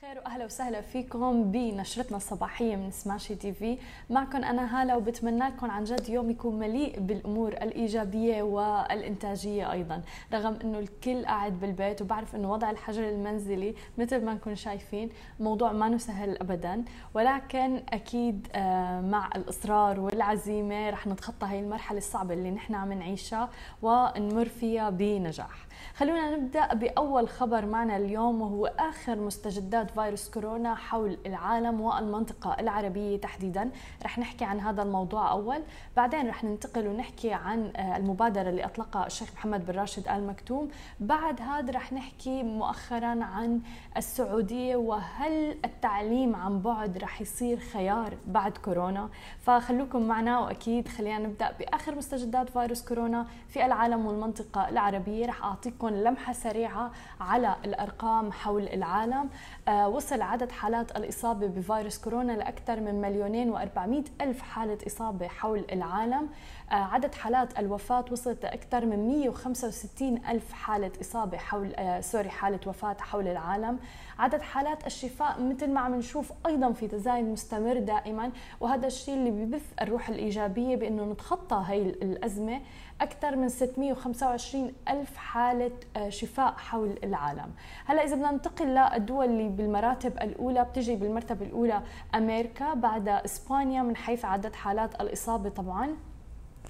خير وأهلا وسهلا فيكم بنشرتنا الصباحية من سماشي تي في. معكم أنا هالة وبتمنى لكم عن جد يوم يكون مليء بالأمور الإيجابية والإنتاجية أيضا. رغم إنه الكل قاعد بالبيت وبعرف إنه وضع الحجر المنزلي مثل ما نكون شايفين موضوع ما سهل ابدا ولكن أكيد آه، مع الإصرار والعزيمة رح نتخطى هاي المرحلة الصعبة اللي نحن عم نعيشها ونمر فيها بنجاح. خلونا نبدأ بأول خبر معنا اليوم وهو آخر مستجدات فيروس كورونا حول العالم والمنطقة العربية تحديدا. رح نحكي عن هذا الموضوع أول. بعدين رح ننتقل ونحكي عن آه، المبادرة اللي أطلقها الشيخ محمد بن راشد ال مكتوم بعد هذا رح نحكي مؤخرا عن السعودية وهل التعليم عن بعد رح يصير خيار بعد كورونا. فخلوكم معنا وأكيد خلينا نبدأ بآخر مستجدات فيروس كورونا في العالم والمنطقة العربية. رح أعطيكم لمحة سريعة على الأرقام حول العالم. آه، وصل عدد حالات الإصابة بفيروس كورونا لأكثر من مليونين وأربعمائة ألف حالة إصابة حول العالم. آه، عدد حالات الوفاة وصلت لأكثر من 165 ألف حالة إصابة حول آه، سوري حالة وفاة حول العالم. عدد حالات الشفاء مثل ما عم نشوف أيضا في تزايد مستمر دائما وهذا الشيء اللي ببث الروح الإيجابية بأنه نتخطى هاي الأزمة. أكثر من 625 ألف حالة آه، شفاء حول العالم. هلأ إذا بدنا ننتقل للدول اللي بالمراتب الأولى بتجي بالمرتبة الأولى أمريكا بعد إسبانيا من حيث عدد حالات الإصابة طبعا.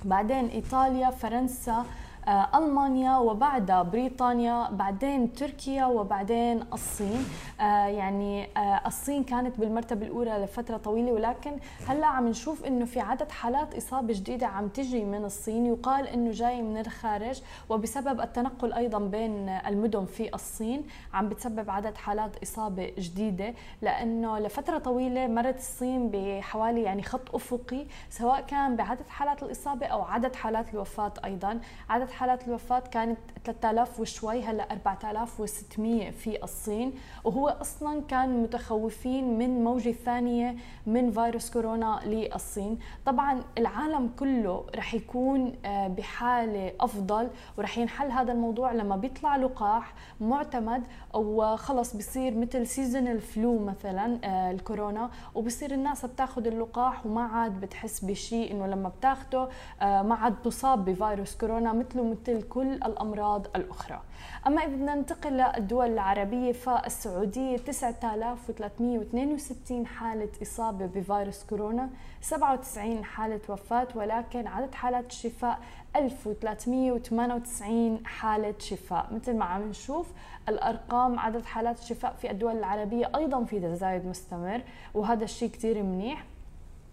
بعدين إيطاليا فرنسا آه، ألمانيا وبعدها بريطانيا بعدين تركيا وبعدين الصين. آه، يعني آه، الصين كانت بالمرتبة الأولى لفترة طويلة ولكن هلأ عم نشوف إنه في عدد حالات إصابة جديدة عم تجي من الصين. يقال إنه جاي من الخارج وبسبب التنقل أيضا بين المدن في الصين عم بتسبب عدد حالات إصابة جديدة. لأنه لفترة طويلة مرت الصين بحوالي يعني خط أفقي سواء كان بعدد حالات الإصابة أو عدد حالات الوفاة أيضا. عدد حالات الوفاة كانت 3000 وشوي هلأ 4600 في الصين. وهو أصلا كان متخوفين من موجة ثانية من فيروس كورونا للصين. طبعا العالم كله رح يكون آه، بحالة أفضل ورح ينحل هذا الموضوع لما بيطلع لقاح معتمد وخلص بصير مثل سيزون الفلو مثلا آه، الكورونا. وبصير الناس بتاخذ اللقاح وما عاد بتحس بشيء إنه لما بتاخده آه، ما عاد تصاب بفيروس كورونا مثله مثل كل الأمراض الأخرى. أما إذا بدنا ننتقل للدول العربية فالسعودية 9362 حالة إصابة بفيروس كورونا 97 حالة وفاة ولكن عدد حالات الشفاء 1398 حالة شفاء. مثل ما عم نشوف الأرقام عدد حالات الشفاء في الدول العربية أيضا في تزايد مستمر وهذا الشيء كتير منيح.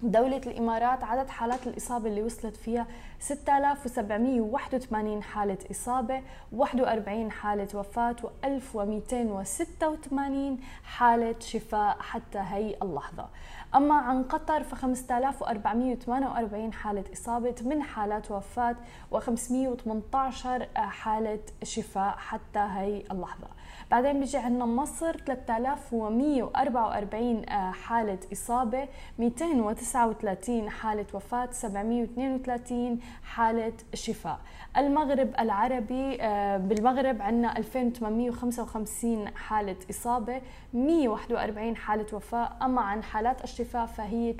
دولة الإمارات عدد حالات الإصابة اللي وصلت فيها 6781 حالة إصابة 41 حالة وفاة و1286 حالة شفاء حتى هي اللحظة. أما عن قطر ف 5448 حالة إصابة 8 حالات وفاة و518 حالة شفاء حتى هي اللحظة. بعدين بيجي عندنا مصر 3144 آه، حالة إصابة 239 حالة وفاة 732 حالة شفاء. المغرب العربي آه، بالمغرب عندنا 2855 حالة إصابة 141 حالة وفاة. أما عن حالات الشفاء فهي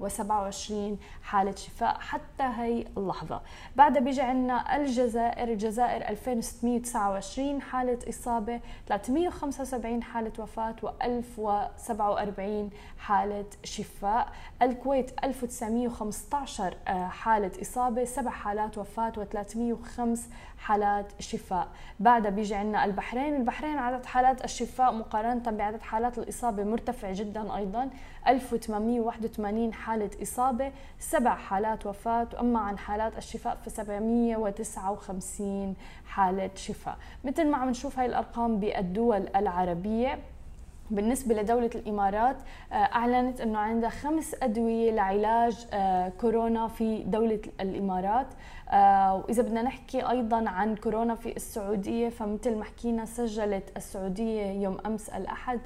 327 حالة شفاء حتى هي اللحظة. بعدها بيجي عندنا الجزائر الجزائر 2629 حالة إصابة 375 حالة وفاة و1047 حالة شفاء. الكويت 1915 آه، حالة إصابة 7 حالات وفاة و305 حالات شفاء. بعدها بيجي عندنا البحرين البحرين عدد حالات الشفاء مقارنة بعدد حالات الإصابة مرتفع جدا أيضا 1881 حالة إصابة سبع حالات وفاة وأما عن حالات الشفاء ف 759 حالة شفاء. مثل ما عم نشوف هاي الأرقام بالدول العربية بالنسبة لدولة الإمارات آه، أعلنت أنه عندها خمس أدوية لعلاج آه، كورونا في دولة الإمارات. آه، وإذا بدنا نحكي أيضا عن كورونا في السعودية فمثل ما حكينا سجلت السعودية يوم أمس الأحد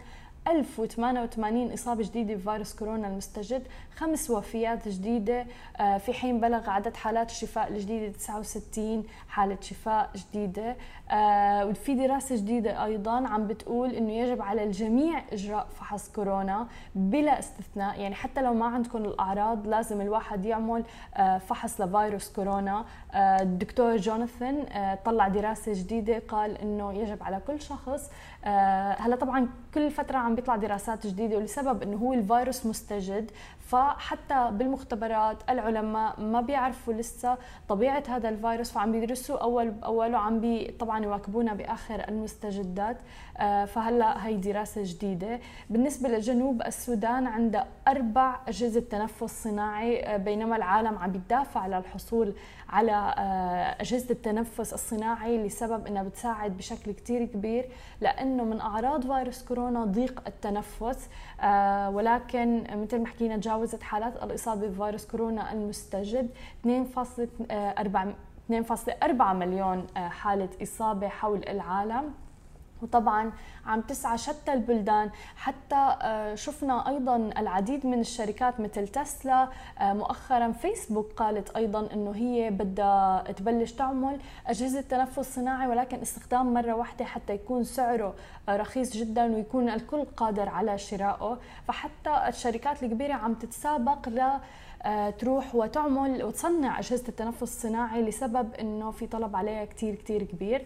1088 إصابة جديدة بفيروس كورونا المستجد خمس وفيات جديدة آه، في حين بلغ عدد حالات الشفاء الجديدة 69 حالة شفاء جديدة. آه، وفي دراسة جديدة أيضا عم بتقول إنه يجب على الجميع إجراء فحص كورونا بلا استثناء. يعني حتى لو ما عندكم الأعراض لازم الواحد يعمل آه، فحص لفيروس كورونا. الدكتور جوناثان طلع دراسة جديدة قال إنه يجب على كل شخص هلا طبعا كل فترة عم بيطلع دراسات جديدة ولسبب إنه هو الفيروس مستجد فحتى بالمختبرات العلماء ما بيعرفوا لسه طبيعة هذا الفيروس فعم بيدرسوا أول باول وعم بي طبعا يواكبونا بآخر المستجدات. آه، فهلأ هي دراسة جديدة. بالنسبة لجنوب السودان عندها أربع أجهزة تنفس صناعي آه، بينما العالم عم بيدافع للحصول على آه، أجهزة التنفس الصناعي لسبب إنها بتساعد بشكل كثير كبير لأنه من أعراض فيروس كورونا ضيق التنفس. ولكن مثل ما حكينا تجاوزت حالات الإصابة بفيروس كورونا المستجد 2.4 2.4 مليون حالة إصابة حول العالم. وطبعا عم تسعى شتى البلدان. حتى آه، شفنا أيضا العديد من الشركات مثل تسلا آه، مؤخرا فيسبوك قالت أيضا إنه هي بدها تبلش تعمل أجهزة تنفس صناعي ولكن استخدام مرة واحدة حتى يكون سعره آه، رخيص جدا ويكون الكل قادر على شرائه فحتى الشركات الكبيرة عم تتسابق ل تروح وتعمل وتصنع أجهزة التنفس الصناعي لسبب أنه في طلب عليها كتير كتير كبير.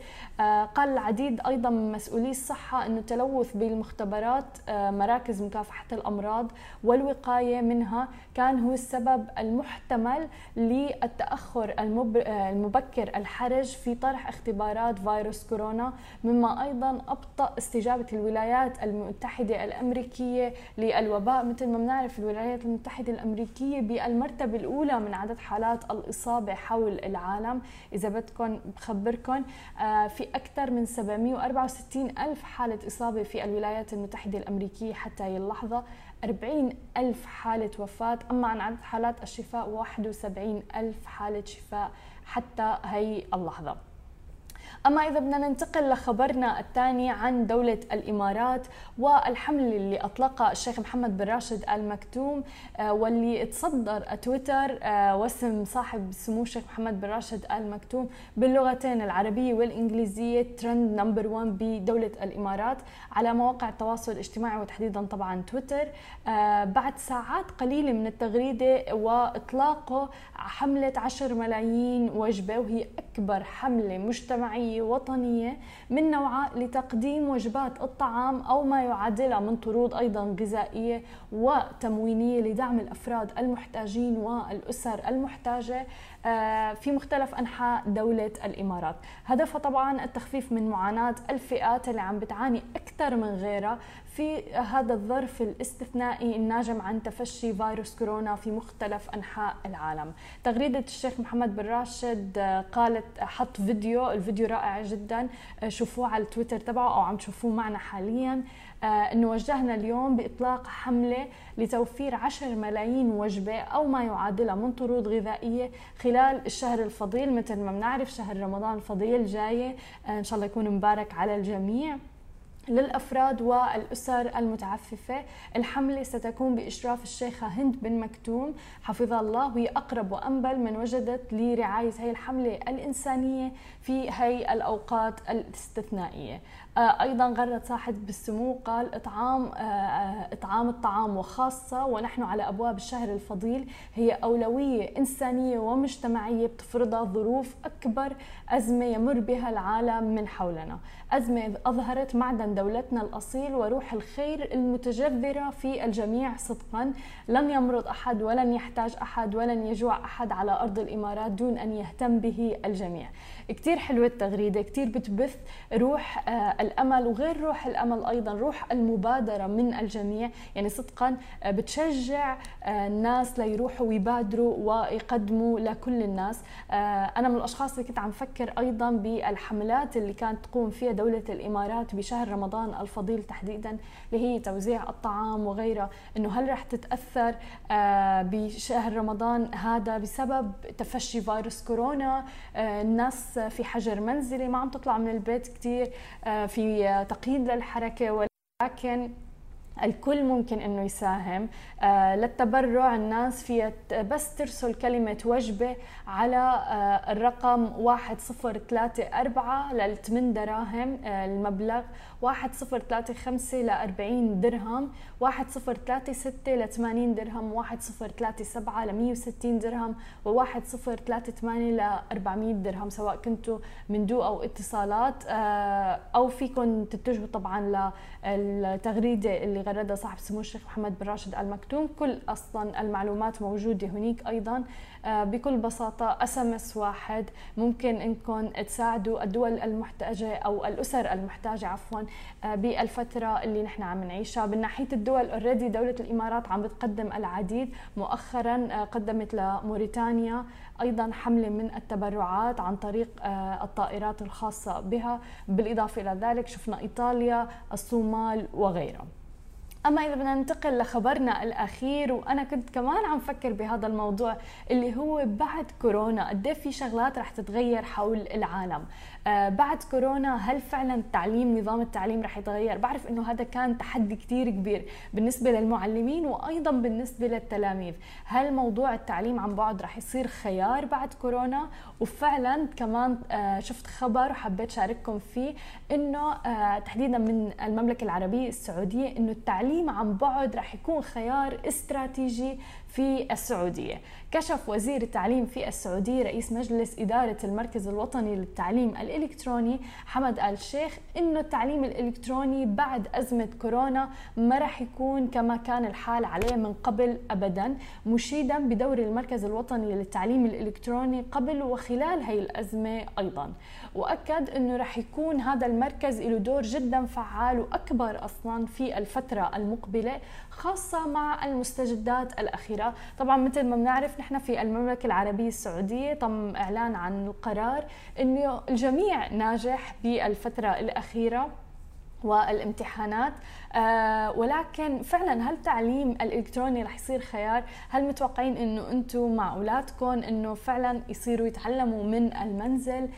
قال العديد أيضا من مسؤولي الصحة أنه التلوث بالمختبرات آه، مراكز مكافحة الأمراض والوقاية منها كان هو السبب المحتمل للتأخر المبكر الحرج في طرح اختبارات فيروس كورونا مما أيضا أبطأ استجابة الولايات المتحدة الأمريكية للوباء. مثل ما بنعرف الولايات المتحدة الأمريكية المرتبة الأولى من عدد حالات الإصابة حول العالم. إذا بدكم بخبركم آه، في أكثر من 764 ألف حالة إصابة في الولايات المتحدة الأمريكية حتى هي اللحظة. 40 ألف حالة وفاة. أما عن عدد حالات الشفاء 71 ألف حالة شفاء. حتى هي اللحظة أما إذا بدنا ننتقل لخبرنا الثاني عن دولة الإمارات والحملة اللي أطلقها الشيخ محمد بن راشد آل مكتوم آه، واللي تصدر تويتر آه، واسم صاحب سمو الشيخ محمد بن راشد آل مكتوم باللغتين العربية والإنجليزية trend number 1 بدولة الإمارات على مواقع التواصل الاجتماعي وتحديدا طبعا تويتر. آه، بعد ساعات قليلة من التغريدة وإطلاقه حملة 10 ملايين وجبة وهي أكبر حملة مجتمعية وطنية من نوعها لتقديم وجبات الطعام أو ما يعادلها من طرود أيضا غذائية وتموينية لدعم الأفراد المحتاجين والأسر المحتاجة آه، في مختلف أنحاء دولة الإمارات. هدفها طبعا التخفيف من معاناة الفئات اللي عم بتعاني أكثر من غيرها في هذا الظرف الاستثنائي الناجم عن تفشي فيروس كورونا في مختلف أنحاء العالم. تغريدة الشيخ محمد بن راشد آه، قالت حط فيديو، الفيديو رائع جدا آه، شوفوه على التويتر تبعه أو عم تشوفوه معنا حاليا. آه، إنه وجهنا اليوم بإطلاق حملة لتوفير 10 ملايين وجبة أو ما يعادلها من طرود غذائية خلال الشهر الفضيل مثل ما بنعرف شهر رمضان الفضيل جاي إن شاء الله يكون مبارك على الجميع. للأفراد والأسر المتعففة. الحملة ستكون بإشراف الشيخة هند بن مكتوم. حفظها الله وهي أقرب وأنبل من وجدت لرعاية هي الحملة الإنسانية في هي الأوقات الاستثنائية. آه، أيضا غرد صاحب بالسمو قال إطعام آه، آه، إطعام الطعام وخاصة ونحن على أبواب الشهر الفضيل. هي أولوية إنسانية ومجتمعية بتفرضها ظروف أكبر أزمة يمر بها العالم من حولنا. أزمة أظهرت معدن دولتنا الأصيل وروح الخير المتجذرة في الجميع صدقا. لن يمرض أحد ولن يحتاج أحد ولن يجوع أحد على أرض الإمارات دون أن يهتم به الجميع. كثير حلوة التغريدة كثير بتبث روح الأمل وغير روح الأمل أيضا روح المبادرة من الجميع. يعني صدقا آه، بتشجع آه، الناس ليروحوا ويبادروا ويقدموا لكل الناس. آه، أنا من الأشخاص اللي كنت عم فكر أيضا بالحملات اللي كانت تقوم فيها دولة الإمارات بشهر رمضان الفضيل تحديدا اللي هي توزيع الطعام وغيرها إنه هل رح تتأثر بشهر رمضان هذا بسبب تفشي فيروس كورونا؟ الناس في حجر منزلي ما عم تطلع من البيت كثير في تقييد للحركة ولكن الكل ممكن إنه يساهم. آه للتبرع الناس فيها بس ترسل كلمة وجبة على آه الرقم 1034 لل 8 دراهم آه المبلغ 1035 ل 40 درهم 1036 ل 80 درهم 1037 ل 160 درهم و 1038 ل 400 درهم سواء كنتوا من دو أو اتصالات. آه، أو فيكم تتجهوا طبعا للتغريدة اللي غردها صاحب سمو الشيخ محمد بن راشد ال مكتوم كل أصلا المعلومات موجودة هناك أيضا. آه، بكل بساطة SMS واحد ممكن انكم تساعدوا الدول المحتاجة أو الأسر المحتاجة عفوا آه، بالفترة اللي نحن عم نعيشها. من ناحية الدول already دولة الإمارات عم بتقدم العديد. مؤخرا آه، قدمت لموريتانيا أيضا حملة من التبرعات عن طريق الطائرات الخاصة بها. بالإضافة إلى ذلك شفنا إيطاليا الصومال وغيرها أما إذا بدنا ننتقل لخبرنا الأخير وأنا كنت كمان عم فكر بهذا الموضوع اللي هو بعد كورونا قد إيه في شغلات رح تتغير حول العالم؟ آه، بعد كورونا هل فعلا التعليم نظام التعليم رح يتغير؟ بعرف إنه هذا كان تحدي كثير كبير بالنسبة للمعلمين وأيضا بالنسبة للتلاميذ. هل موضوع التعليم عن بعد رح يصير خيار بعد كورونا وفعلا كمان آه، شفت خبر وحبيت شارككم فيه إنه آه، تحديدا من المملكة العربية السعودية إنه التعليم عن بعد رح يكون خيار استراتيجي في السعودية. كشف وزير التعليم في السعودية رئيس مجلس إدارة المركز الوطني للتعليم الإلكتروني حمد آل شيخ إنه التعليم الإلكتروني بعد أزمة كورونا ما راح يكون كما كان الحال عليه من قبل أبدا مشيدا بدور المركز الوطني للتعليم الإلكتروني قبل وخلال هي الأزمة أيضا. وأكد أنه راح يكون هذا المركز له دور جدا فعال وأكبر أصلا في الفترة المقبلة خاصة مع المستجدات الأخيرة. طبعا مثل ما بنعرف نحن في المملكة العربية السعودية تم إعلان عن القرار أنه الجميع ناجح بالفترة الأخيرة. والامتحانات. آه ولكن فعلا هل التعليم الإلكتروني رح يصير خيار؟ هل متوقعين إنه أنتم مع أولادكم إنه فعلا يصيروا يتعلموا من المنزل؟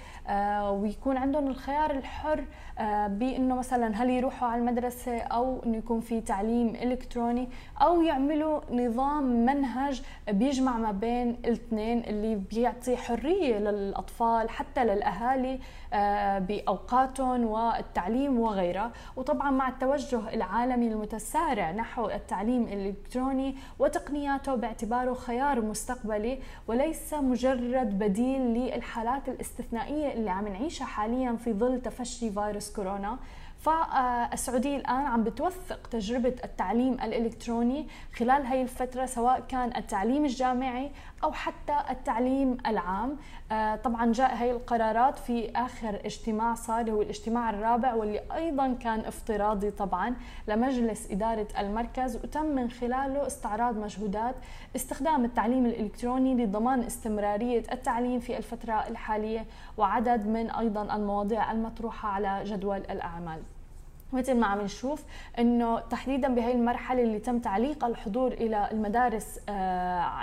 ويكون عندهم الخيار الحر آه بإنه مثلا هل يروحوا على المدرسة أو إنه يكون في تعليم إلكتروني أو يعملوا نظام منهج بيجمع ما بين الاثنين اللي بيعطي حرية للأطفال حتى للأهالي آه بأوقاتهم والتعليم وغيرها. وطبعا مع التوجه العالمي المتسارع نحو التعليم الإلكتروني وتقنياته باعتباره خيار مستقبلي وليس مجرد بديل للحالات الاستثنائية اللي عم نعيشها حاليا في ظل تفشي فيروس كورونا. فالسعودية الآن عم بتوثق تجربة التعليم الإلكتروني خلال هاي الفترة سواء كان التعليم الجامعي أو حتى التعليم العام. آه، طبعا جاء هاي القرارات في آخر اجتماع صار هو الاجتماع الرابع واللي أيضا كان افتراضي طبعا لمجلس إدارة المركز وتم من خلاله استعراض مجهودات استخدام التعليم الإلكتروني لضمان استمرارية التعليم في الفترة الحالية وعدد من أيضا المواضيع المطروحة على جدول الأعمال. مثل ما عم نشوف إنه تحديدا بهي المرحلة اللي تم تعليق الحضور إلى المدارس آه،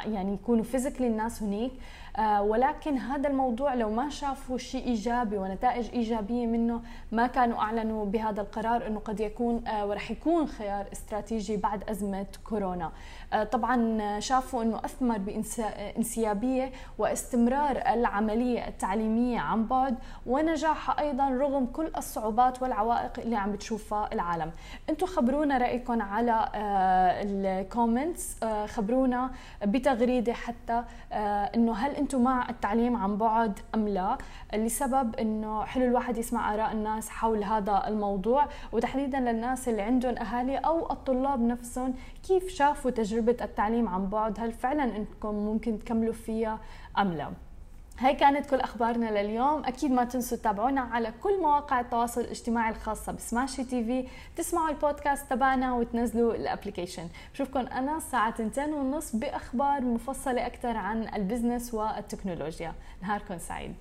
يعني يكونوا فيزيكلي الناس هنيك آه، ولكن هذا الموضوع لو ما شافوا شيء إيجابي ونتائج إيجابية منه ما كانوا أعلنوا بهذا القرار إنه قد يكون آه، ورح يكون خيار استراتيجي بعد أزمة كورونا. آه، طبعا شافوا إنه أثمر بانسيابيه واستمرار العملية التعليمية عن بعد ونجاحها أيضا رغم كل الصعوبات والعوائق اللي عم بتشوفها العالم. أنتم خبرونا رأيكم على ال comments خبرونا بتغريدة حتى إنه هل أنتم مع التعليم عن بعد أم لا؟ لسبب إنه حلو الواحد يسمع آراء الناس حول هذا الموضوع وتحديدا للناس اللي عندهم أهالي أو الطلاب نفسهم كيف شافوا تجربة التعليم عن بعد؟ هل فعلا إنكم ممكن تكملوا فيها أم لا؟ هاي كانت كل أخبارنا لليوم. أكيد ما تنسوا تتابعونا على كل مواقع التواصل الاجتماعي الخاصة ب Smashi TV. تسمعوا البودكاست تبعنا وتنزلوا ال application بشوفكم أنا الساعة 2 ونص بأخبار مفصلة أكثر عن ال business والتكنولوجيا. نهاركم سعيد.